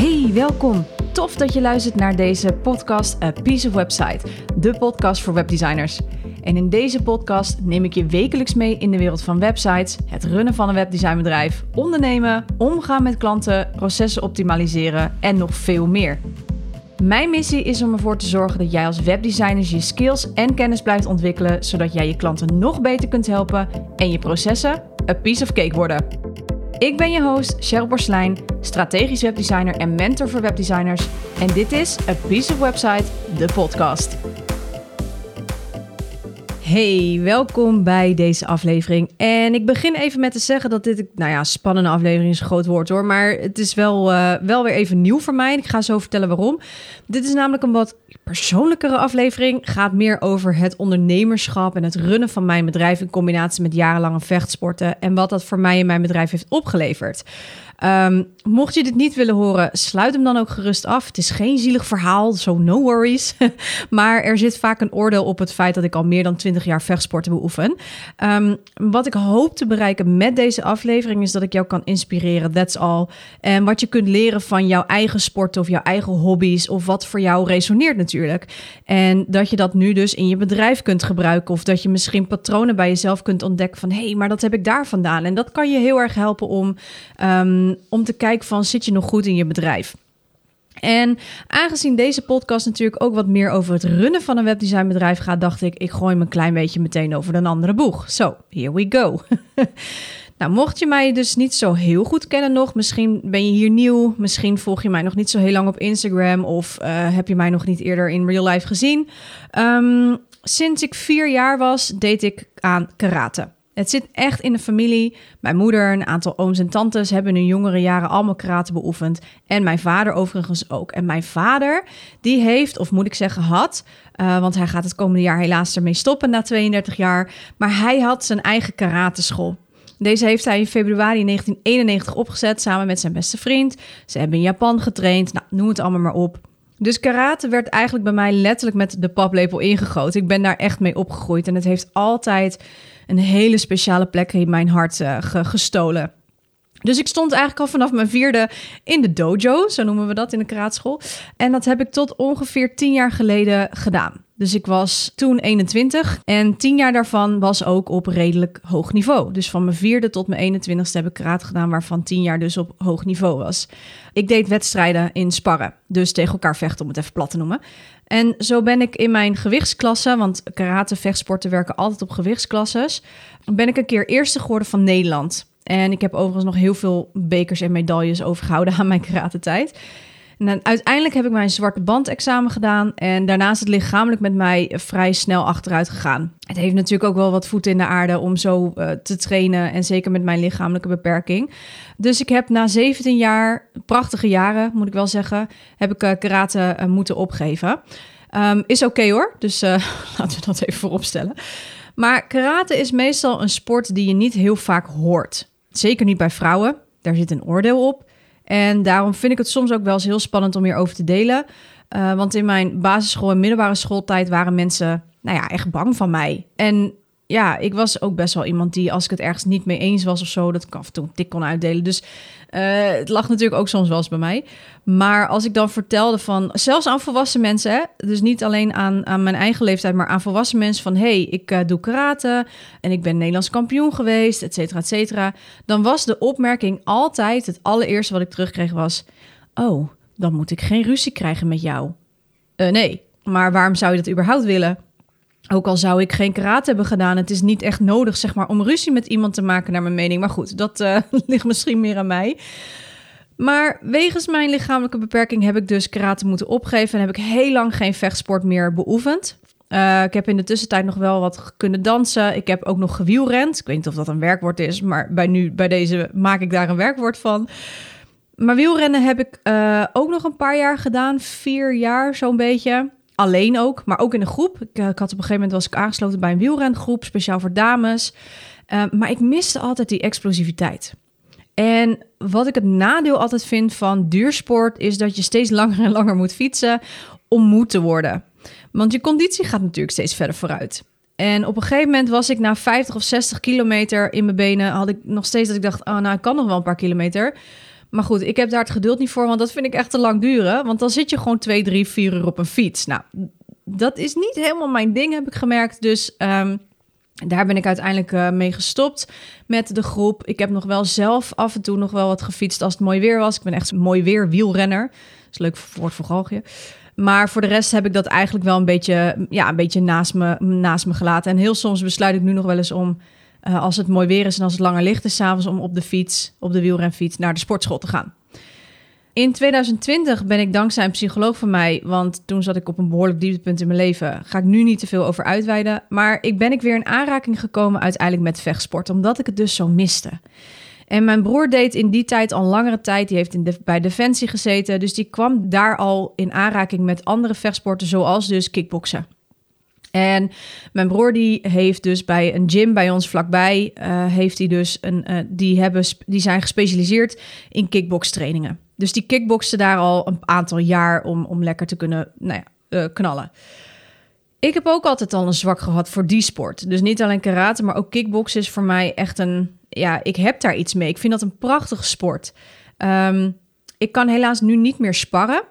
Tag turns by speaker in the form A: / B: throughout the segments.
A: Hey, welkom. Tof dat je luistert naar deze podcast A Piece of Website, de podcast voor webdesigners. En in deze podcast neem ik je wekelijks mee in de wereld van websites, het runnen van een webdesignbedrijf, ondernemen, omgaan met klanten, processen optimaliseren en nog veel meer. Mijn missie is om ervoor te zorgen dat jij als webdesigner je skills en kennis blijft ontwikkelen, zodat jij je klanten nog beter kunt helpen en je processen a piece of cake worden. Ik ben je host Cheryl Borslijn, strategisch webdesigner en mentor voor webdesigners. En dit is A Piece of Website, de podcast. Hey, welkom bij deze aflevering. En ik begin even met te zeggen dat dit, nou ja, spannende aflevering is een groot woord hoor. Maar het is wel, uh, wel weer even nieuw voor mij. Ik ga zo vertellen waarom. Dit is namelijk een wat persoonlijkere aflevering. Gaat meer over het ondernemerschap en het runnen van mijn bedrijf in combinatie met jarenlange vechtsporten. En wat dat voor mij in mijn bedrijf heeft opgeleverd. Um, mocht je dit niet willen horen, sluit hem dan ook gerust af. Het is geen zielig verhaal, zo no worries. maar er zit vaak een oordeel op het feit dat ik al meer dan 20 jaar vechtsporten beoefen. Um, wat ik hoop te bereiken met deze aflevering is dat ik jou kan inspireren, that's all. En wat je kunt leren van jouw eigen sporten of jouw eigen hobby's of wat voor jou resoneert natuurlijk. En dat je dat nu dus in je bedrijf kunt gebruiken of dat je misschien patronen bij jezelf kunt ontdekken van hé, hey, maar dat heb ik daar vandaan. En dat kan je heel erg helpen om, um, om te kijken van zit je nog goed in je bedrijf? En aangezien deze podcast natuurlijk ook wat meer over het runnen van een webdesignbedrijf gaat, dacht ik, ik gooi me een klein beetje meteen over een andere boeg. Zo, so, here we go. nou, mocht je mij dus niet zo heel goed kennen nog, misschien ben je hier nieuw, misschien volg je mij nog niet zo heel lang op Instagram of uh, heb je mij nog niet eerder in real life gezien. Um, sinds ik vier jaar was, deed ik aan karate. Het zit echt in de familie. Mijn moeder, een aantal ooms en tantes hebben in hun jongere jaren allemaal karate beoefend. En mijn vader overigens ook. En mijn vader, die heeft, of moet ik zeggen had, uh, want hij gaat het komende jaar helaas ermee stoppen na 32 jaar. Maar hij had zijn eigen karateschool. Deze heeft hij in februari 1991 opgezet samen met zijn beste vriend. Ze hebben in Japan getraind. Nou, noem het allemaal maar op. Dus karate werd eigenlijk bij mij letterlijk met de paplepel ingegoten. Ik ben daar echt mee opgegroeid en het heeft altijd een hele speciale plek in mijn hart uh, gestolen. Dus ik stond eigenlijk al vanaf mijn vierde in de dojo, zo noemen we dat in de karaatschool. En dat heb ik tot ongeveer tien jaar geleden gedaan. Dus ik was toen 21 en tien jaar daarvan was ook op redelijk hoog niveau. Dus van mijn vierde tot mijn 21ste heb ik karate gedaan, waarvan tien jaar dus op hoog niveau was. Ik deed wedstrijden in sparren, dus tegen elkaar vechten om het even plat te noemen. En zo ben ik in mijn gewichtsklasse, want karate vechtsporten werken altijd op gewichtsklasses, ben ik een keer eerste geworden van Nederland. En ik heb overigens nog heel veel bekers en medailles overgehouden aan mijn karate tijd. En uiteindelijk heb ik mijn zwarte band-examen gedaan. En daarna is het lichamelijk met mij vrij snel achteruit gegaan. Het heeft natuurlijk ook wel wat voeten in de aarde om zo uh, te trainen. En zeker met mijn lichamelijke beperking. Dus ik heb na 17 jaar, prachtige jaren moet ik wel zeggen, heb ik uh, karate uh, moeten opgeven. Um, is oké hoor, dus laten we dat even vooropstellen. Maar karate is meestal een sport die je niet heel vaak hoort. Zeker niet bij vrouwen. Daar zit een oordeel op. En daarom vind ik het soms ook wel eens heel spannend om hierover te delen. Uh, want in mijn basisschool en middelbare schooltijd waren mensen, nou ja, echt bang van mij. En ja, ik was ook best wel iemand die, als ik het ergens niet mee eens was of zo, dat ik af en toe een tik kon uitdelen. Dus uh, het lag natuurlijk ook soms wel eens bij mij. Maar als ik dan vertelde van, zelfs aan volwassen mensen, dus niet alleen aan, aan mijn eigen leeftijd, maar aan volwassen mensen van, hey, ik uh, doe karate en ik ben Nederlands kampioen geweest, et cetera, et cetera. Dan was de opmerking altijd, het allereerste wat ik terugkreeg was, oh, dan moet ik geen ruzie krijgen met jou. Uh, nee, maar waarom zou je dat überhaupt willen? Ook al zou ik geen karate hebben gedaan, het is niet echt nodig zeg maar, om ruzie met iemand te maken, naar mijn mening. Maar goed, dat uh, ligt misschien meer aan mij. Maar wegens mijn lichamelijke beperking heb ik dus karate moeten opgeven en heb ik heel lang geen vechtsport meer beoefend. Uh, ik heb in de tussentijd nog wel wat kunnen dansen. Ik heb ook nog gewielrend. Ik weet niet of dat een werkwoord is, maar bij, nu, bij deze maak ik daar een werkwoord van. Maar wielrennen heb ik uh, ook nog een paar jaar gedaan. Vier jaar zo'n beetje alleen ook, maar ook in een groep. Ik, eh, ik, had op een gegeven moment was ik aangesloten bij een wielrengroep, speciaal voor dames. Uh, maar ik miste altijd die explosiviteit. En wat ik het nadeel altijd vind van duursport is dat je steeds langer en langer moet fietsen om moe te worden. Want je conditie gaat natuurlijk steeds verder vooruit. En op een gegeven moment was ik na 50 of 60 kilometer in mijn benen, had ik nog steeds dat ik dacht, oh nou, ik kan nog wel een paar kilometer. Maar goed, ik heb daar het geduld niet voor, want dat vind ik echt te lang duren. Want dan zit je gewoon twee, drie, vier uur op een fiets. Nou, dat is niet helemaal mijn ding, heb ik gemerkt. Dus ehm, daar ben ik uiteindelijk uh, mee gestopt met de groep. Ik heb nog wel zelf af en toe nog wel wat gefietst als het mooi weer was. Ik ben echt een mooi weer wielrenner. Dat is leuk woord voor galgje. Maar voor de rest heb ik dat eigenlijk wel een beetje, ja, een beetje naast, me, naast me gelaten. En heel soms besluit ik nu nog wel eens om, uh, als het mooi weer is en als het langer licht is, s'avonds om op de fiets, op de wielrenfiets, naar de sportschool te gaan. In 2020 ben ik dankzij een psycholoog van mij, want toen zat ik op een behoorlijk dieptepunt in mijn leven. Ga ik nu niet te veel over uitweiden. Maar ik ben ik weer in aanraking gekomen uiteindelijk met vechtsport, omdat ik het dus zo miste. En mijn broer deed in die tijd al langere tijd. Die heeft in de, bij Defensie gezeten. Dus die kwam daar al in aanraking met andere vechtsporten, zoals dus kickboksen. En mijn broer die heeft dus bij een gym bij ons vlakbij, uh, heeft hij dus een, uh, die, hebben, die zijn gespecialiseerd in kickbokstrainingen. Dus die kickboksen daar al een aantal jaar om, om lekker te kunnen nou ja, uh, knallen. Ik heb ook altijd al een zwak gehad voor die sport. Dus niet alleen karate, maar ook kickboksen is voor mij echt een... Ja, ik heb daar iets mee. Ik vind dat een prachtige sport. Um, ik kan helaas nu niet meer sparren.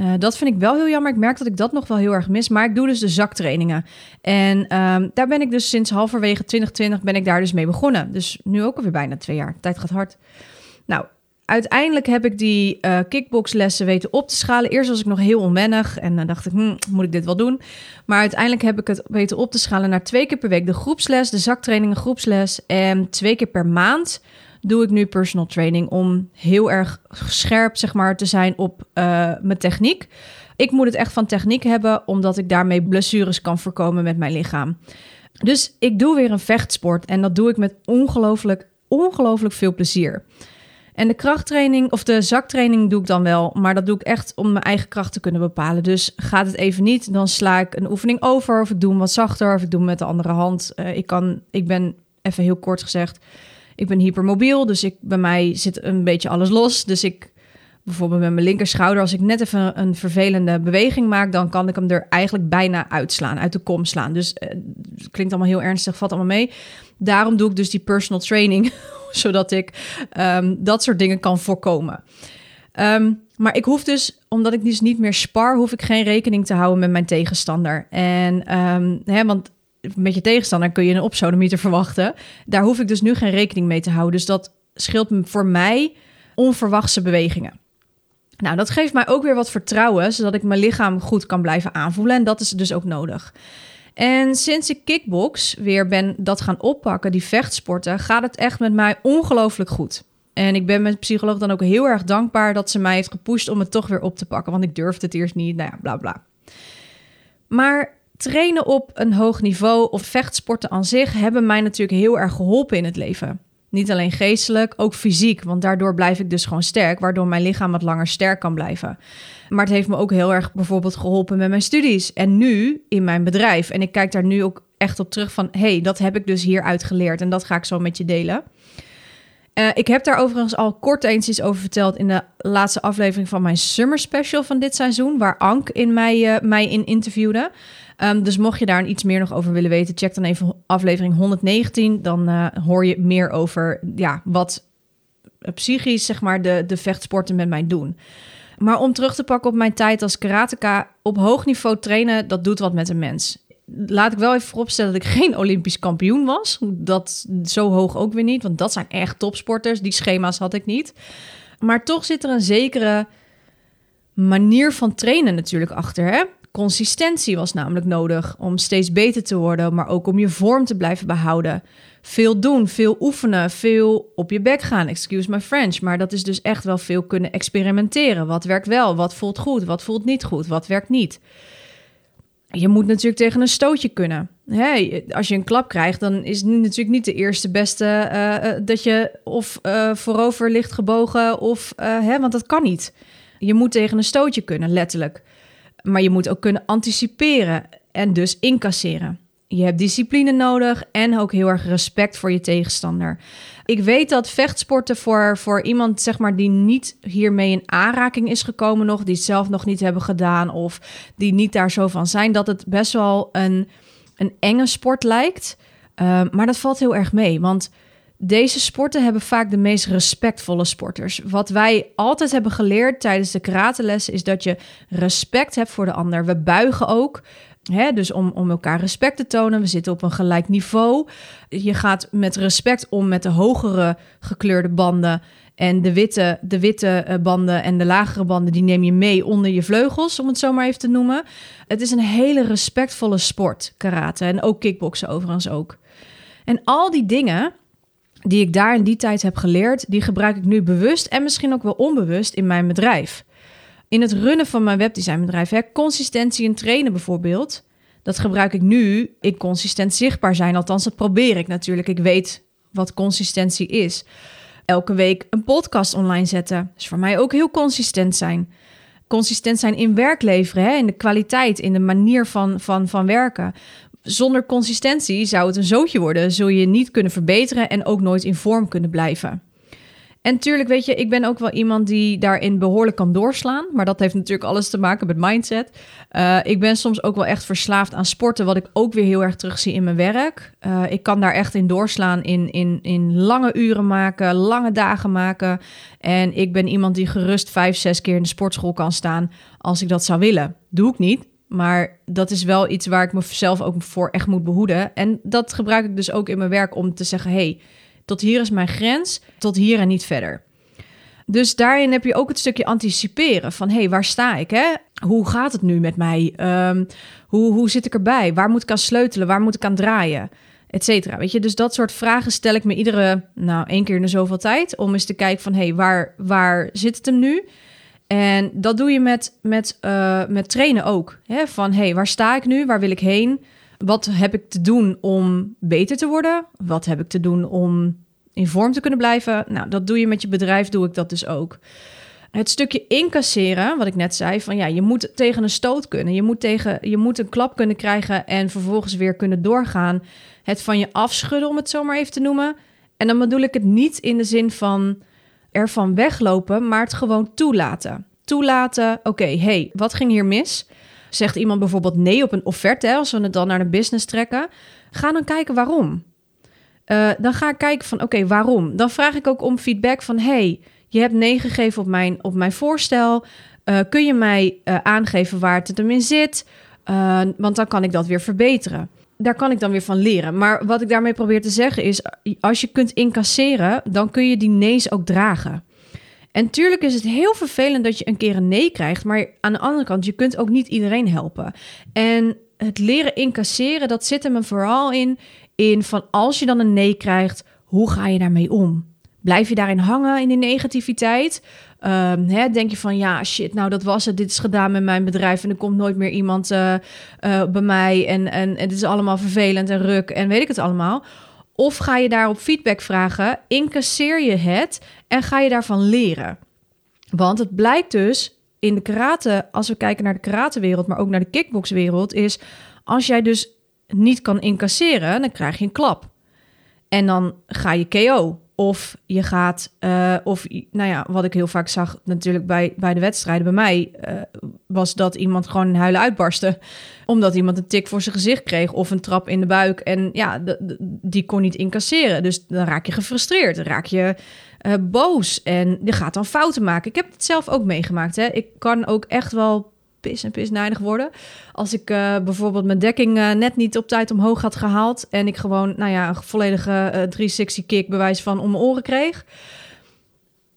A: Uh, dat vind ik wel heel jammer. Ik merk dat ik dat nog wel heel erg mis. Maar ik doe dus de zaktrainingen. En um, daar ben ik dus sinds halverwege 2020 ben ik daar dus mee begonnen. Dus nu ook alweer bijna twee jaar. tijd gaat hard. Nou, uiteindelijk heb ik die uh, kickboxlessen weten op te schalen. Eerst was ik nog heel onwennig en dan dacht ik, hm, moet ik dit wel doen? Maar uiteindelijk heb ik het weten op te schalen naar twee keer per week de groepsles, de zaktrainingen groepsles en twee keer per maand doe ik nu personal training om heel erg scherp zeg maar te zijn op uh, mijn techniek. Ik moet het echt van techniek hebben, omdat ik daarmee blessures kan voorkomen met mijn lichaam. Dus ik doe weer een vechtsport en dat doe ik met ongelooflijk, ongelooflijk veel plezier. En de krachttraining of de zaktraining doe ik dan wel, maar dat doe ik echt om mijn eigen kracht te kunnen bepalen. Dus gaat het even niet, dan sla ik een oefening over of ik doe hem wat zachter of ik doe hem met de andere hand. Uh, ik, kan, ik ben, even heel kort gezegd, ik ben hypermobiel, dus ik, bij mij zit een beetje alles los. Dus ik, bijvoorbeeld met mijn linkerschouder, als ik net even een vervelende beweging maak, dan kan ik hem er eigenlijk bijna uitslaan, uit de kom slaan. Dus uh, klinkt allemaal heel ernstig, valt allemaal mee. Daarom doe ik dus die personal training, zodat ik um, dat soort dingen kan voorkomen. Um, maar ik hoef dus, omdat ik dus niet meer spar, hoef ik geen rekening te houden met mijn tegenstander. En um, hè, want met je tegenstander kun je een opsodemieter verwachten. Daar hoef ik dus nu geen rekening mee te houden. Dus dat scheelt voor mij onverwachte bewegingen. Nou, dat geeft mij ook weer wat vertrouwen, zodat ik mijn lichaam goed kan blijven aanvoelen. En dat is dus ook nodig. En sinds ik kickbox weer ben dat gaan oppakken, die vechtsporten, gaat het echt met mij ongelooflijk goed. En ik ben de psycholoog dan ook heel erg dankbaar dat ze mij heeft gepusht om het toch weer op te pakken. Want ik durfde het eerst niet. Nou ja, bla bla. Maar trainen op een hoog niveau of vechtsporten aan zich hebben mij natuurlijk heel erg geholpen in het leven. Niet alleen geestelijk, ook fysiek, want daardoor blijf ik dus gewoon sterk, waardoor mijn lichaam wat langer sterk kan blijven. Maar het heeft me ook heel erg bijvoorbeeld geholpen met mijn studies en nu in mijn bedrijf. En ik kijk daar nu ook echt op terug van, hey, dat heb ik dus hieruit geleerd en dat ga ik zo met je delen. Uh, ik heb daar overigens al kort eens iets over verteld in de laatste aflevering van mijn summer special van dit seizoen, waar Ank in mij, uh, mij in interviewde. Um, dus mocht je daar iets meer nog over willen weten, check dan even aflevering 119. Dan uh, hoor je meer over ja, wat psychisch zeg maar, de, de vechtsporten met mij doen. Maar om terug te pakken op mijn tijd als karateka, op hoog niveau trainen, dat doet wat met een mens. Laat ik wel even vooropstellen dat ik geen Olympisch kampioen was. Dat zo hoog ook weer niet, want dat zijn echt topsporters. Die schema's had ik niet. Maar toch zit er een zekere manier van trainen natuurlijk achter. Hè? Consistentie was namelijk nodig om steeds beter te worden, maar ook om je vorm te blijven behouden. Veel doen, veel oefenen, veel op je bek gaan. Excuse my French, maar dat is dus echt wel veel kunnen experimenteren. Wat werkt wel, wat voelt goed, wat voelt niet goed, wat werkt niet. Je moet natuurlijk tegen een stootje kunnen. Hey, als je een klap krijgt, dan is natuurlijk niet de eerste beste uh, dat je of uh, voorover ligt gebogen of hè, want dat kan niet. Je moet tegen een stootje kunnen, letterlijk. Maar je moet ook kunnen anticiperen en dus incasseren. Je hebt discipline nodig en ook heel erg respect voor je tegenstander. Ik weet dat vechtsporten voor, voor iemand zeg maar, die niet hiermee in aanraking is gekomen nog, die het zelf nog niet hebben gedaan of die niet daar zo van zijn, dat het best wel een, een enge sport lijkt. Uh, maar dat valt heel erg mee, want deze sporten hebben vaak de meest respectvolle sporters. Wat wij altijd hebben geleerd tijdens de karatelessen is dat je respect hebt voor de ander. We buigen ook. Hè, dus om, om elkaar respect te tonen. We zitten op een gelijk niveau. Je gaat met respect om met de hogere gekleurde banden. En de witte, de witte eh, banden en de lagere banden, die neem je mee onder je vleugels, om het zo maar even te noemen. Het is een hele respectvolle sport, karate. En ook kickboksen overigens ook. En al die dingen die ik daar in die tijd heb geleerd, die gebruik ik nu bewust en misschien ook wel onbewust in mijn bedrijf. In het runnen van mijn webdesignbedrijf, hè, consistentie in trainen bijvoorbeeld, dat gebruik ik nu in consistent zichtbaar zijn. Althans, dat probeer ik natuurlijk. Ik weet wat consistentie is. Elke week een podcast online zetten is voor mij ook heel consistent zijn. Consistent zijn in werk leveren, hè, in de kwaliteit, in de manier van, van, van werken zonder consistentie zou het een zootje worden. Zul je niet kunnen verbeteren en ook nooit in vorm kunnen blijven. En tuurlijk, weet je, ik ben ook wel iemand die daarin behoorlijk kan doorslaan. Maar dat heeft natuurlijk alles te maken met mindset. Uh, ik ben soms ook wel echt verslaafd aan sporten, wat ik ook weer heel erg terugzie in mijn werk. Uh, ik kan daar echt in doorslaan, in, in, in lange uren maken, lange dagen maken. En ik ben iemand die gerust vijf, zes keer in de sportschool kan staan als ik dat zou willen. Doe ik niet, maar dat is wel iets waar ik mezelf ook voor echt moet behoeden. En dat gebruik ik dus ook in mijn werk om te zeggen: hey, tot hier is mijn grens, tot hier en niet verder. Dus daarin heb je ook het stukje anticiperen van: hey, waar sta ik? Hè? Hoe gaat het nu met mij? Um, hoe, hoe zit ik erbij? Waar moet ik aan sleutelen? Waar moet ik aan draaien? Etcetera. Weet je, dus dat soort vragen stel ik me iedere, nou, één keer in zoveel tijd. Om eens te kijken van: hey, waar, waar zit het hem nu? En dat doe je met, met, uh, met trainen ook. Hè? Van hey, waar sta ik nu? Waar wil ik heen? Wat heb ik te doen om beter te worden? Wat heb ik te doen om in vorm te kunnen blijven? Nou, dat doe je met je bedrijf, doe ik dat dus ook. Het stukje incasseren, wat ik net zei, van ja, je moet tegen een stoot kunnen. Je moet, tegen, je moet een klap kunnen krijgen en vervolgens weer kunnen doorgaan. Het van je afschudden, om het zo maar even te noemen. En dan bedoel ik het niet in de zin van ervan weglopen, maar het gewoon toelaten. Toelaten, oké, hey, wat ging hier mis? Zegt iemand bijvoorbeeld nee op een offerte, als we het dan naar de business trekken, ga dan kijken waarom. Uh, dan ga ik kijken van, oké, waarom? Dan vraag ik ook om feedback van, hey, je hebt nee gegeven op mijn, op mijn voorstel. Uh, kun je mij uh, aangeven waar het hem in zit? want dan kan ik dat weer verbeteren daar kan ik dan weer van leren. Maar wat ik daarmee probeer te zeggen is, als je kunt incasseren, dan kun je die nee's ook dragen. En tuurlijk is het heel vervelend dat je een keer een nee krijgt, maar aan de andere kant, je kunt ook niet iedereen helpen. En het leren incasseren, dat zit me vooral in, in van als je dan een nee krijgt, hoe ga je daarmee om? Blijf je daarin hangen in die negativiteit? Um, hè, denk je van ja, shit, nou dat was het. Dit is gedaan met mijn bedrijf en er komt nooit meer iemand uh, uh, bij mij. En, en, en het is allemaal vervelend en ruk en weet ik het allemaal. Of ga je daarop feedback vragen, incasseer je het en ga je daarvan leren. Want het blijkt dus in de karate, als we kijken naar de karatewereld, maar ook naar de kickboxwereld, is als jij dus niet kan incasseren, dan krijg je een klap. En dan ga je KO. Of je gaat, uh, of nou ja, wat ik heel vaak zag natuurlijk bij, bij de wedstrijden bij mij, uh, was dat iemand gewoon in huilen uitbarstte. Omdat iemand een tik voor zijn gezicht kreeg of een trap in de buik. En ja, die kon niet incasseren. Dus dan raak je gefrustreerd, dan raak je uh, boos en je gaat dan fouten maken. Ik heb het zelf ook meegemaakt. Hè. Ik kan ook echt wel pis en pisnijdig worden. Als ik uh, bijvoorbeeld mijn dekking uh, net niet op tijd omhoog had gehaald... en ik gewoon, nou ja, een volledige uh, eh, 360 kick bewijs van om mijn oren kreeg.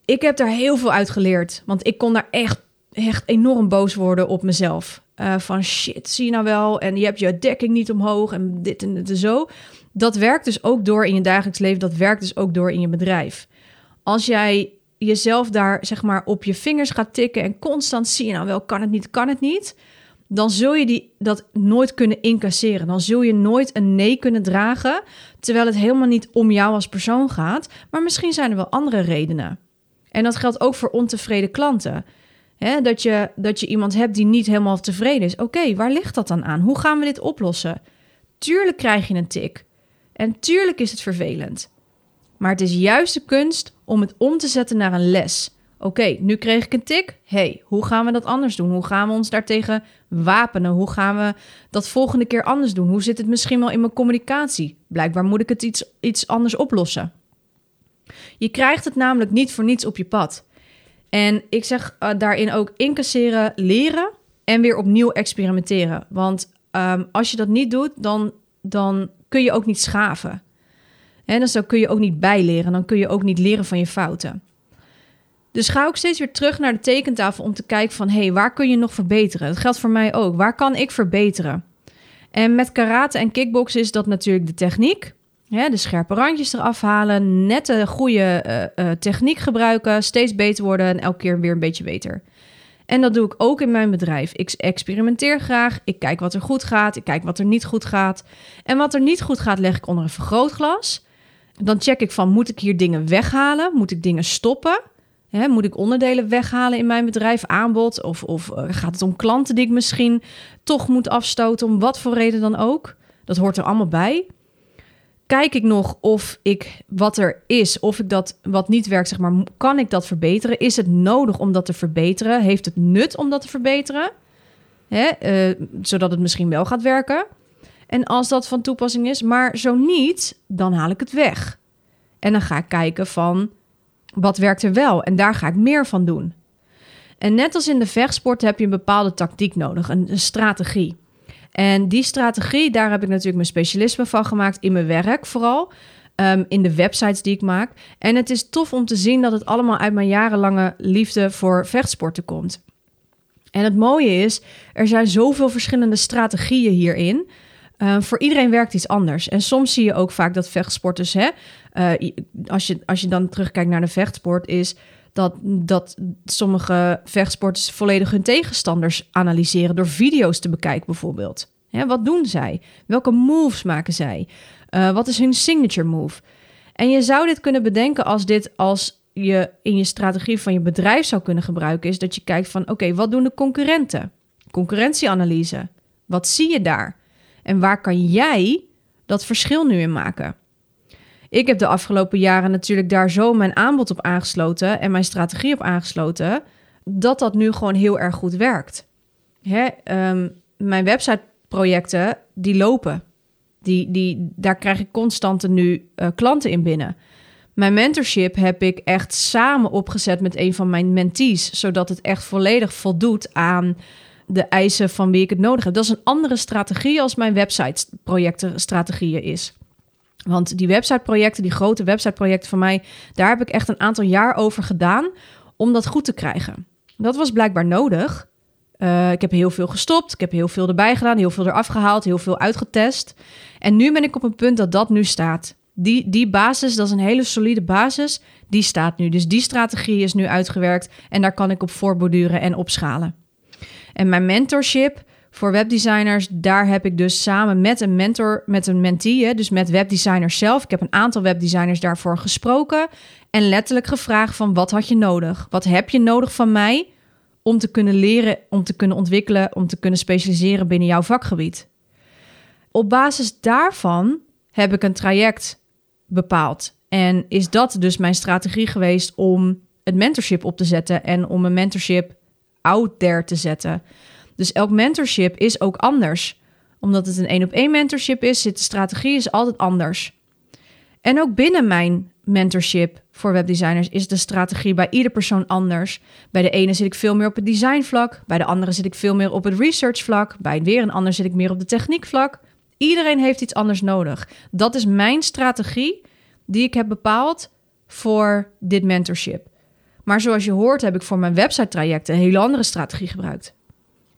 A: Ik heb daar heel veel uit geleerd. Want ik kon daar echt, echt enorm boos worden op mezelf. van shit, zie je nou wel? En je hebt je dekking niet omhoog en dit en dit en zo. Dat werkt dus ook door in je dagelijks leven. Dat werkt dus ook door in je bedrijf. Als jij jezelf daar zeg maar op je vingers gaat tikken en constant zie je nou wel, kan het niet, kan het niet, dan zul je die, dat nooit kunnen incasseren. Dan zul je nooit een nee kunnen dragen, terwijl het helemaal niet om jou als persoon gaat, maar misschien zijn er wel andere redenen. En dat geldt ook voor ontevreden klanten. dat, je, dat je iemand hebt die niet helemaal tevreden is. Oké, waar ligt dat dan aan? Hoe gaan we dit oplossen? Tuurlijk krijg je een tik. En tuurlijk is het vervelend. Maar het is juist de kunst om het om te zetten naar een les. Oké, nu kreeg ik een tik. hey, hoe gaan we dat anders doen? Hoe gaan we ons daartegen wapenen? Hoe gaan we dat volgende keer anders doen? Hoe zit het misschien wel in mijn communicatie? Blijkbaar moet ik het iets, iets anders oplossen. Je krijgt het namelijk niet voor niets op je pad. En ik zeg uh, daarin ook incasseren, leren en weer opnieuw experimenteren. Want um, als je dat niet doet, dan, dan kun je ook niet schaven. En dus dan kun je ook niet bijleren. Dan kun je ook niet leren van je fouten. Dus ga ook steeds weer terug naar de tekentafel om te kijken van... hé, hey, waar kun je nog verbeteren? Dat geldt voor mij ook. Waar kan ik verbeteren? En met karate en kickboksen is dat natuurlijk de techniek. Ja, de scherpe randjes eraf halen, net de goede uh, uh, techniek gebruiken, steeds beter worden en elke keer weer een beetje beter. En dat doe ik ook in mijn bedrijf. Ik experimenteer graag, ik kijk wat er goed gaat, ik kijk wat er niet goed gaat. En wat er niet goed gaat, leg ik onder een vergrootglas. Dan check ik van, moet ik hier dingen weghalen? Moet ik dingen stoppen? Moet ik onderdelen weghalen in mijn bedrijf, aanbod? Of, of uh, gaat het om klanten die ik misschien toch moet afstoten, om wat voor reden dan ook? Dat hoort er allemaal bij kijk ik nog of ik wat er is, of ik dat wat niet werkt, zeg maar, kan ik dat verbeteren? Is het nodig om dat te verbeteren? Heeft het nut om dat te verbeteren? Hè? Uh, zodat het misschien wel gaat werken. En als dat van toepassing is, maar zo niet, dan haal ik het weg. En dan ga ik kijken van wat werkt er wel en daar ga ik meer van doen. En net als in de vechtsport heb je een bepaalde tactiek nodig, een, strategie. En die strategie, daar heb ik natuurlijk mijn specialisme van gemaakt in mijn werk vooral. Um, in de websites die ik maak. En het is tof om te zien dat het allemaal uit mijn jarenlange liefde voor vechtsporten komt. En het mooie is, er zijn zoveel verschillende strategieën hierin. Uh, voor iedereen werkt iets anders. En soms zie je ook vaak dat vechtsporters, hè, uh, als, je, als je dan terugkijkt naar de vechtsport, is dat, dat sommige vechtsporters volledig hun tegenstanders analyseren door video's te bekijken, bijvoorbeeld. wat doen zij? Welke moves maken zij? Uh, wat is hun signature move? En je zou dit kunnen bedenken als dit als je in je strategie van je bedrijf zou kunnen gebruiken, is dat je kijkt van oké, wat doen de concurrenten? Concurrentieanalyse. Wat zie je daar? En waar kan jij dat verschil nu in maken? Ik heb de afgelopen jaren natuurlijk daar zo mijn aanbod op aangesloten en mijn strategie op aangesloten, dat dat nu gewoon heel erg goed werkt. Hè, um, mijn websiteprojecten, die lopen. Die, die, daar krijg ik constante nu uh, klanten in binnen. Mijn mentorship heb ik echt samen opgezet met een van mijn mentees, zodat het echt volledig voldoet aan de eisen van wie ik het nodig heb. Dat is een andere strategie als mijn website strategieën is. Want die websiteprojecten, die grote websiteprojecten van mij, daar heb ik echt een aantal jaar over gedaan om dat goed te krijgen. Dat was blijkbaar nodig. Uh, ik heb heel veel gestopt, ik heb heel veel erbij gedaan, heel veel eraf gehaald, heel veel uitgetest. En nu ben ik op een punt dat dat nu staat. Die, die basis, dat is een hele solide basis, die staat nu. Dus die strategie is nu uitgewerkt en daar kan ik op voorborduren en opschalen. En mijn mentorship, voor webdesigners, daar heb ik dus samen met een mentor, met een mentee, dus met webdesigners zelf. Ik heb een aantal webdesigners daarvoor gesproken en letterlijk gevraagd van wat had je nodig? Wat heb je nodig van mij om te kunnen leren, om te kunnen ontwikkelen, om te kunnen specialiseren binnen jouw vakgebied? Op basis daarvan heb ik een traject bepaald. En is dat dus mijn strategie geweest om het mentorship op te zetten en om een mentorship out there te zetten. Dus elk mentorship is ook anders. Omdat het een één op één mentorship is, zit de strategie is altijd anders. En ook binnen mijn mentorship voor webdesigners is de strategie bij ieder persoon anders. Bij de ene zit ik veel meer op het designvlak, bij de andere zit ik veel meer op het researchvlak, bij weer een ander zit ik meer op de techniekvlak. Iedereen heeft iets anders nodig. Dat is mijn strategie die ik heb bepaald voor dit mentorship. Maar zoals je hoort heb ik voor mijn website trajecten een hele andere strategie gebruikt.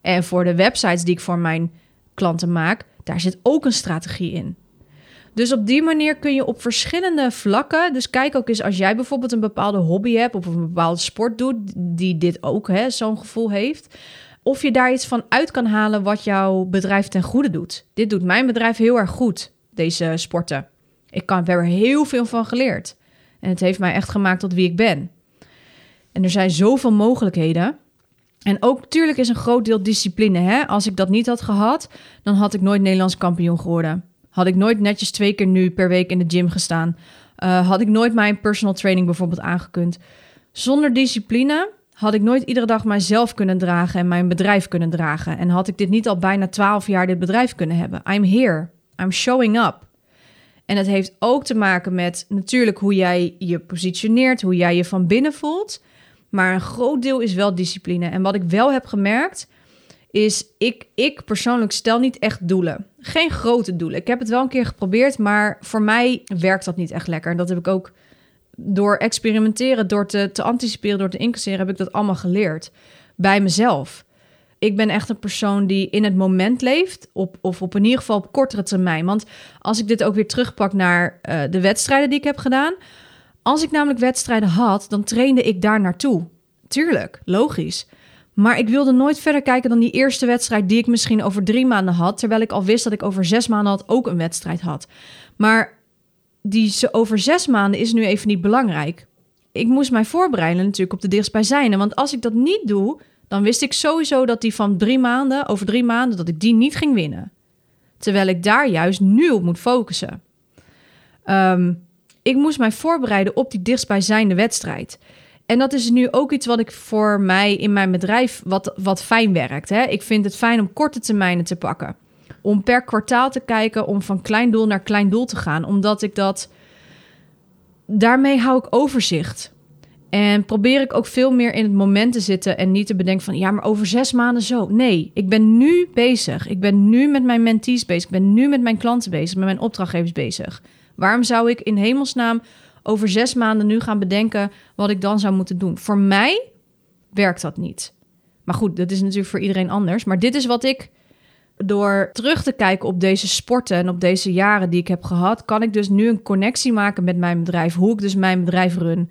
A: En voor de websites die ik voor mijn klanten maak, daar zit ook een strategie in. Dus op die manier kun je op verschillende vlakken. Dus kijk ook eens als jij bijvoorbeeld een bepaalde hobby hebt of een bepaalde sport doet, die dit ook zo'n gevoel heeft. Of je daar iets van uit kan halen wat jouw bedrijf ten goede doet. Dit doet mijn bedrijf heel erg goed, deze sporten. Ik kan, heb er heel veel van geleerd. En het heeft mij echt gemaakt tot wie ik ben. En er zijn zoveel mogelijkheden. En ook natuurlijk is een groot deel discipline. Hè? Als ik dat niet had gehad, dan had ik nooit Nederlands kampioen geworden. Had ik nooit netjes twee keer nu per week in de gym gestaan. Uh, had ik nooit mijn personal training bijvoorbeeld aangekund. Zonder discipline had ik nooit iedere dag mijzelf kunnen dragen en mijn bedrijf kunnen dragen. En had ik dit niet al bijna twaalf jaar dit bedrijf kunnen hebben. I'm here. I'm showing up. En het heeft ook te maken met natuurlijk hoe jij je positioneert, hoe jij je van binnen voelt. Maar een groot deel is wel discipline. En wat ik wel heb gemerkt, is ik, ik persoonlijk stel niet echt doelen. Geen grote doelen. Ik heb het wel een keer geprobeerd, maar voor mij werkt dat niet echt lekker. En dat heb ik ook door experimenteren, door te, te anticiperen, door te incasseren, heb ik dat allemaal geleerd. Bij mezelf. Ik ben echt een persoon die in het moment leeft, op, of op in ieder geval op kortere termijn. Want als ik dit ook weer terugpak naar uh, de wedstrijden die ik heb gedaan. Als ik namelijk wedstrijden had, dan trainde ik daar naartoe. Tuurlijk, logisch. Maar ik wilde nooit verder kijken dan die eerste wedstrijd die ik misschien over drie maanden had. Terwijl ik al wist dat ik over zes maanden had ook een wedstrijd had. Maar die ze over zes maanden is nu even niet belangrijk. Ik moest mij voorbereiden natuurlijk op de dichtstbijzijnde. Want als ik dat niet doe, dan wist ik sowieso dat die van drie maanden, over drie maanden, dat ik die niet ging winnen. Terwijl ik daar juist nu op moet focussen. Ehm, ik moest mij voorbereiden op die dichtstbijzijnde wedstrijd. En dat is nu ook iets wat ik voor mij in mijn bedrijf wat, wat fijn werkt. Hè? Ik vind het fijn om korte termijnen te pakken. Om per kwartaal te kijken, om van klein doel naar klein doel te gaan. Omdat ik dat. Daarmee hou ik overzicht. En probeer ik ook veel meer in het moment te zitten en niet te bedenken van ja, maar over zes maanden zo. Nee, ik ben nu bezig. Ik ben nu met mijn mentees bezig. Ik ben nu met mijn klanten bezig, met mijn opdrachtgevers bezig. Waarom zou ik in hemelsnaam over zes maanden nu gaan bedenken wat ik dan zou moeten doen? Voor mij werkt dat niet. Maar goed, dat is natuurlijk voor iedereen anders. Maar dit is wat ik door terug te kijken op deze sporten en op deze jaren die ik heb gehad, kan ik dus nu een connectie maken met mijn bedrijf, hoe ik dus mijn bedrijf run.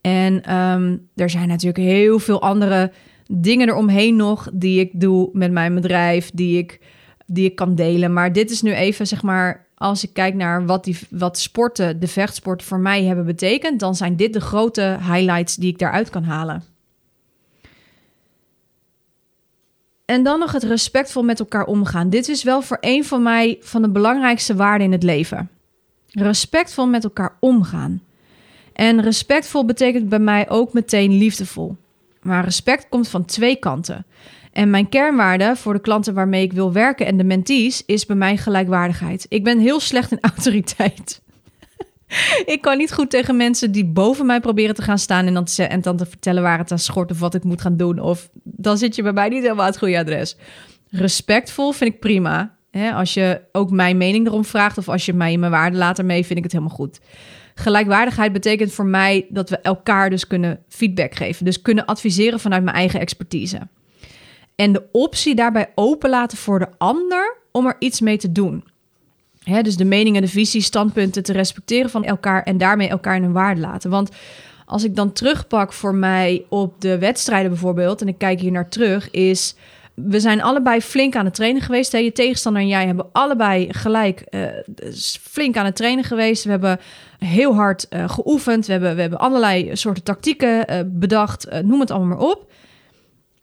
A: En um, er zijn natuurlijk heel veel andere dingen eromheen nog die ik doe met mijn bedrijf, die ik, die ik kan delen. Maar dit is nu even, zeg maar, als ik kijk naar wat, die, wat sporten, de vechtsporten voor mij hebben betekend, dan zijn dit de grote highlights die ik daaruit kan halen. En dan nog het respectvol met elkaar omgaan. Dit is wel voor een van mij van de belangrijkste waarden in het leven. Respectvol met elkaar omgaan. En respectvol betekent bij mij ook meteen liefdevol. Maar respect komt van twee kanten. En mijn kernwaarde voor de klanten waarmee ik wil werken en de mentees is bij mij gelijkwaardigheid. Ik ben heel slecht in autoriteit. ik kan niet goed tegen mensen die boven mij proberen te gaan staan en dan te, en dan te vertellen waar het aan schort of wat ik moet gaan doen. Of dan zit je bij mij niet helemaal het goede adres. Respectvol vind ik prima. als je ook mijn mening erom vraagt of als je mij in mijn waarde later mee, vind ik het helemaal goed. Gelijkwaardigheid betekent voor mij dat we elkaar dus kunnen feedback geven. Dus kunnen adviseren vanuit mijn eigen expertise. En de optie daarbij openlaten voor de ander om er iets mee te doen. dus de meningen, de visie, standpunten te respecteren van elkaar en daarmee elkaar in hun waarde laten. Want als ik dan terugpak voor mij op de wedstrijden bijvoorbeeld, en ik kijk hier naar terug, is we zijn allebei flink aan het trainen geweest. Je tegenstander en jij hebben allebei gelijk uh, flink aan het trainen geweest. We hebben heel hard uh, geoefend. We hebben, we hebben allerlei soorten tactieken uh, bedacht. noem het allemaal maar op.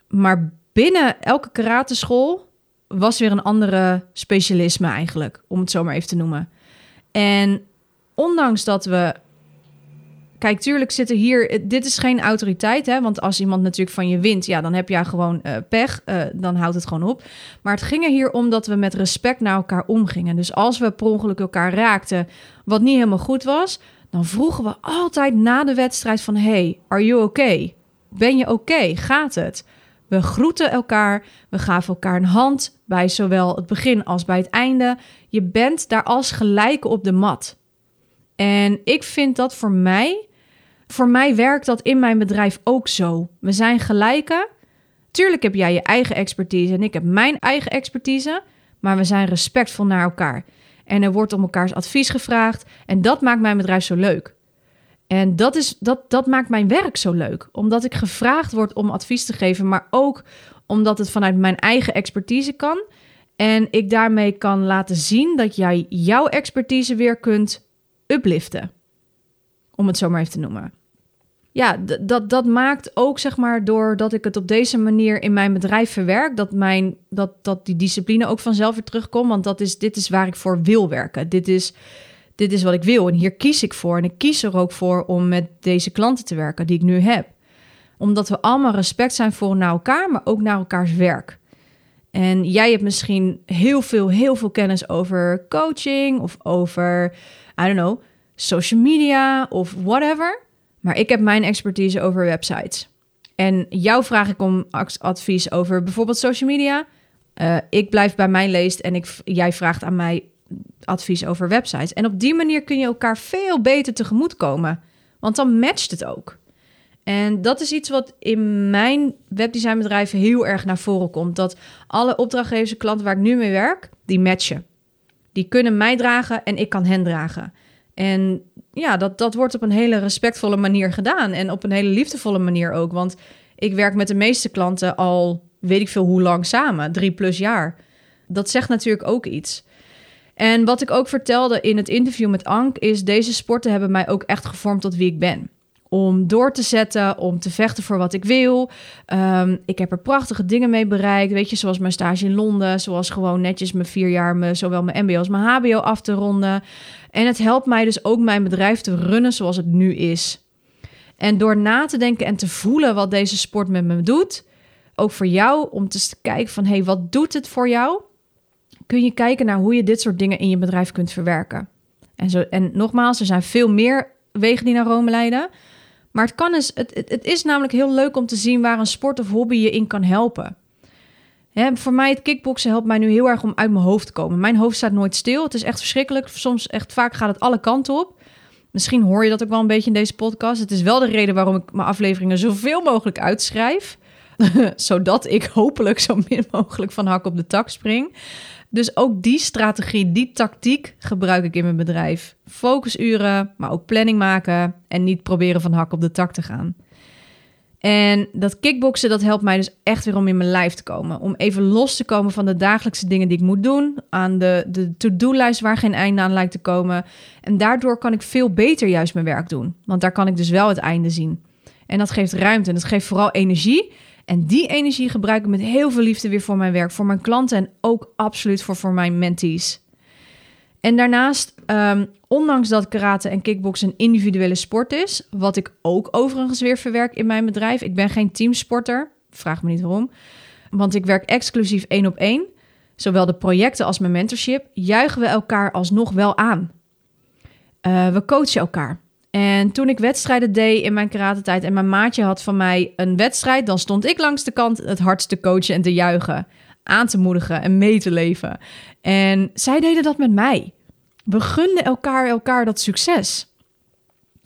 A: Maar binnen elke karateschool was weer een andere specialisme eigenlijk, om het zo maar even te noemen. En ondanks dat we Kijk, tuurlijk zitten hier. Dit is geen autoriteit, hè? Want als iemand natuurlijk van je wint, ja, dan heb je gewoon uh, pech. Uh, dan houdt het gewoon op. Maar het ging er hier om dat we met respect naar elkaar omgingen. Dus als we per ongeluk elkaar raakten, wat niet helemaal goed was, dan vroegen we altijd na de wedstrijd van: Hey, are you okay? Ben je oké? Gaat het? We groeten elkaar, we gaven elkaar een hand bij zowel het begin als bij het einde. Je bent daar als gelijke op de mat. En ik vind dat voor mij, voor mij werkt dat in mijn bedrijf ook zo. We zijn gelijke. Tuurlijk heb jij je eigen expertise en ik heb mijn eigen expertise, maar we zijn respectvol naar elkaar. En er wordt om elkaars advies gevraagd en dat maakt mijn bedrijf zo leuk. En dat, is, dat, dat maakt mijn werk zo leuk, omdat ik gevraagd word om advies te geven, maar ook omdat het vanuit mijn eigen expertise kan. En ik daarmee kan laten zien dat jij jouw expertise weer kunt upliften. Om het zo maar even te noemen. Ja, dat, dat maakt ook, zeg maar, doordat ik het op deze manier in mijn bedrijf verwerk, dat, mijn, dat, dat die discipline ook vanzelf weer terugkomt. Want dat is, dit is waar ik voor wil werken. Dit is, dit is wat ik wil. En hier kies ik voor. En ik kies er ook voor om met deze klanten te werken die ik nu heb. Omdat we allemaal respect zijn voor naar elkaar, maar ook naar elkaars werk. En jij hebt misschien heel veel, heel veel kennis over coaching of over, I don't know, social media of whatever. Maar ik heb mijn expertise over websites. En jou vraag ik om advies over bijvoorbeeld social media. Uh, ik blijf bij mijn leest en ik, jij vraagt aan mij advies over websites. En op die manier kun je elkaar veel beter tegemoet komen. Want dan matcht het ook. En dat is iets wat in mijn webdesignbedrijf heel erg naar voren komt. Dat alle opdrachtgevers en klanten waar ik nu mee werk, die matchen. Die kunnen mij dragen en ik kan hen dragen. En ja, dat, dat wordt op een hele respectvolle manier gedaan. En op een hele liefdevolle manier ook. Want ik werk met de meeste klanten al weet ik veel hoe lang samen. Drie plus jaar. Dat zegt natuurlijk ook iets. En wat ik ook vertelde in het interview met Ank... is deze sporten hebben mij ook echt gevormd tot wie ik ben om door te zetten, om te vechten voor wat ik wil. Um, ik heb er prachtige dingen mee bereikt, weet je, zoals mijn stage in Londen, zoals gewoon netjes mijn vier jaar, zowel mijn MBO als mijn HBO af te ronden. En het helpt mij dus ook mijn bedrijf te runnen zoals het nu is. En door na te denken en te voelen wat deze sport met me doet, ook voor jou om te kijken van, hé, hey, wat doet het voor jou? Kun je kijken naar hoe je dit soort dingen in je bedrijf kunt verwerken. En, zo, en nogmaals, er zijn veel meer wegen die naar Rome leiden. Maar het, kan is, het, het, is namelijk heel leuk om te zien waar een sport of hobby je in kan helpen. Voor mij, het kickboksen helpt mij nu heel erg om uit mijn hoofd te komen. Mijn hoofd staat nooit stil. Het is echt verschrikkelijk. Soms echt vaak gaat het alle kanten op. Misschien hoor je dat ook wel een beetje in deze podcast. Het is wel de reden waarom ik mijn afleveringen zoveel mogelijk uitschrijf. Zodat ik hopelijk zo min mogelijk van hak op de tak spring. Dus ook die strategie, die tactiek gebruik ik in mijn bedrijf. Focusuren, maar ook planning maken en niet proberen van hak op de tak te gaan. En dat kickboksen, dat helpt mij dus echt weer om in mijn lijf te komen. Om even los te komen van de dagelijkse dingen die ik moet doen. Aan de, de to-do-lijst waar geen einde aan lijkt te komen. En daardoor kan ik veel beter juist mijn werk doen. Want daar kan ik dus wel het einde zien. En dat geeft ruimte en dat geeft vooral energie. En die energie gebruik ik met heel veel liefde weer voor mijn werk, voor mijn klanten en ook absoluut voor, voor mijn mentees. En daarnaast, um, ondanks dat karate en kickboksen een individuele sport is, wat ik ook overigens weer verwerk in mijn bedrijf. Ik ben geen teamsporter, vraag me niet waarom, want ik werk exclusief één op één. Zowel de projecten als mijn mentorship juichen we elkaar alsnog wel aan. Uh, we coachen elkaar. En toen ik wedstrijden deed in mijn karate-tijd en mijn maatje had van mij een wedstrijd, dan stond ik langs de kant het hardst te coachen en te juichen, aan te moedigen en mee te leven. En zij deden dat met mij. We gunden elkaar elkaar dat succes.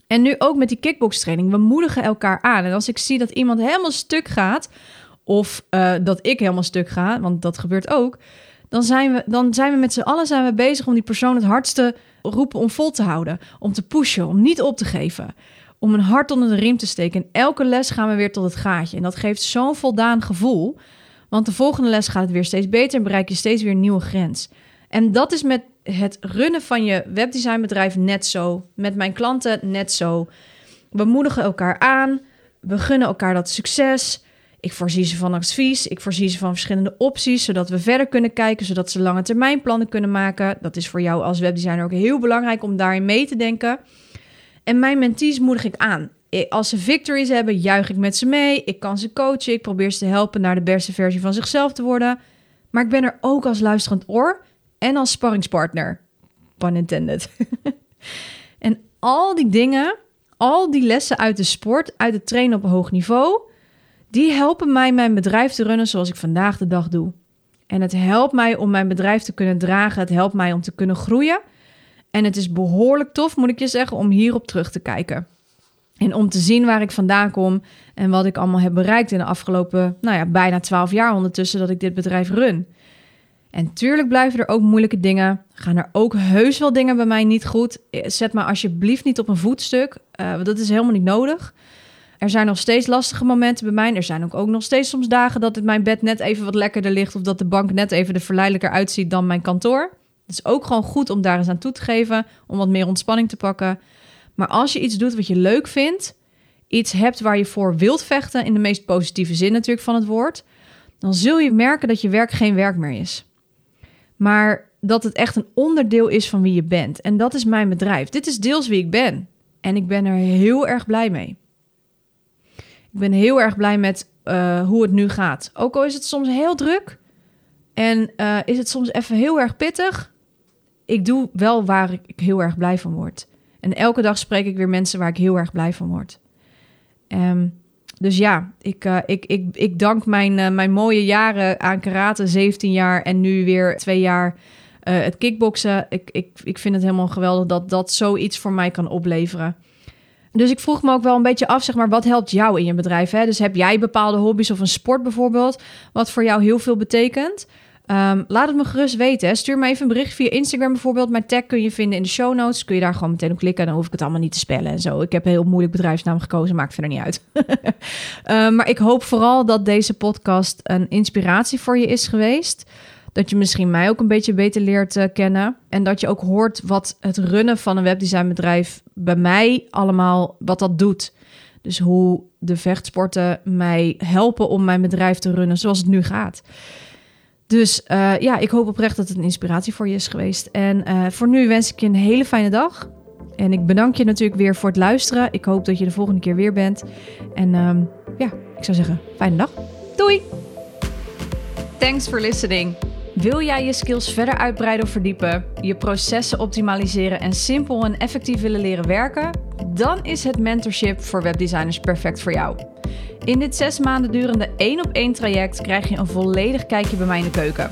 A: En nu ook met die kickbox-training. We moedigen elkaar aan. En als ik zie dat iemand helemaal stuk gaat, of uh, dat ik helemaal stuk ga, want dat gebeurt ook, dan zijn we, dan zijn we met z'n allen zijn we bezig om die persoon het hardste roepen om vol te houden, om te pushen, om niet op te geven, om een hart onder de riem te steken. En elke les gaan we weer tot het gaatje. En dat geeft zo'n voldaan gevoel, want de volgende les gaat het weer steeds beter en bereik je steeds weer een nieuwe grens. En dat is met het runnen van je webdesignbedrijf net zo, met mijn klanten net zo. We moedigen elkaar aan, we gunnen elkaar dat succes. Ik voorzie ze van advies, ik voorzie ze van verschillende opties, zodat we verder kunnen kijken, zodat ze lange termijn plannen kunnen maken. Dat is voor jou als webdesigner ook heel belangrijk om daarin mee te denken. En mijn mentees moedig ik aan. Als ze victories hebben, juich ik met ze mee. Ik kan ze coachen, ik probeer ze te helpen naar de beste versie van zichzelf te worden. Maar ik ben er ook als luisterend oor en als sparringspartner. Pun intended. en al die dingen, al die lessen uit de sport, uit het trainen op een hoog niveau die helpen mij mijn bedrijf te runnen zoals ik vandaag de dag doe. En het helpt mij om mijn bedrijf te kunnen dragen. Het helpt mij om te kunnen groeien. En het is behoorlijk tof, moet ik je zeggen, om hierop terug te kijken. En om te zien waar ik vandaan kom en wat ik allemaal heb bereikt in de afgelopen, nou ja, bijna twaalf jaar ondertussen dat ik dit bedrijf run. En tuurlijk blijven er ook moeilijke dingen. Gaan er ook heus wel dingen bij mij niet goed. Zet me alsjeblieft niet op een voetstuk. Uh, dat is helemaal niet nodig. Er zijn nog steeds lastige momenten bij mij. Er zijn ook, ook nog steeds soms dagen dat het mijn bed net even wat lekkerder ligt. Of dat de bank net even er verleidelijker uitziet dan mijn kantoor. Het is ook gewoon goed om daar eens aan toe te geven. Om wat meer ontspanning te pakken. Maar als je iets doet wat je leuk vindt. Iets hebt waar je voor wilt vechten. In de meest positieve zin natuurlijk van het woord. Dan zul je merken dat je werk geen werk meer is. Maar dat het echt een onderdeel is van wie je bent. En dat is mijn bedrijf. Dit is deels wie ik ben. En ik ben er heel erg blij mee. Ik ben heel erg blij met uh, hoe het nu gaat. Ook al is het soms heel druk, En uh, is het soms even heel erg pittig? Ik doe wel waar ik heel erg blij van word. En elke dag spreek ik weer mensen waar ik heel erg blij van word. Um, dus ja, ik, uh, ik, ik, ik dank mijn, mijn mooie jaren aan karate, 17 jaar en nu weer twee jaar het kickboksen. Ik, ik, ik vind het helemaal geweldig dat dat zoiets voor mij kan opleveren. Dus ik vroeg me ook wel een beetje af, zeg maar, wat helpt jou in je bedrijf? Hè? Dus heb jij bepaalde hobby's of een sport bijvoorbeeld, wat voor jou heel veel betekent? Um, laat het me gerust weten. Hè. Stuur me even een bericht via Instagram bijvoorbeeld. Mijn tag kun je vinden in de show notes. Kun je daar gewoon meteen op klikken. Dan hoef ik het allemaal niet te spellen en zo. Ik heb een heel moeilijk bedrijfsnaam gekozen. Maakt verder niet uit. um, maar ik hoop vooral dat deze podcast een inspiratie voor je is geweest. Dat je misschien mij ook een beetje beter leert uh, kennen. En dat je ook hoort wat het runnen van een webdesignbedrijf bij mij allemaal, wat dat doet. Dus hoe de vechtsporten mij helpen om mijn bedrijf te runnen zoals het nu gaat. Dus uh, ja, ik hoop oprecht dat het een inspiratie voor je is geweest. En uh, voor nu wens ik je een hele fijne dag. En ik bedank je natuurlijk weer voor het luisteren. Ik hoop dat je de volgende keer weer bent. En um, ja, ik zou zeggen, fijne dag. Doei! Thanks for listening. Wil jij je skills verder uitbreiden of verdiepen, je processen optimaliseren en simpel en effectief willen leren werken? Dan is het mentorship voor webdesigners perfect voor jou. In dit zes maanden durende één op één traject krijg je een volledig kijkje bij mij in de keuken.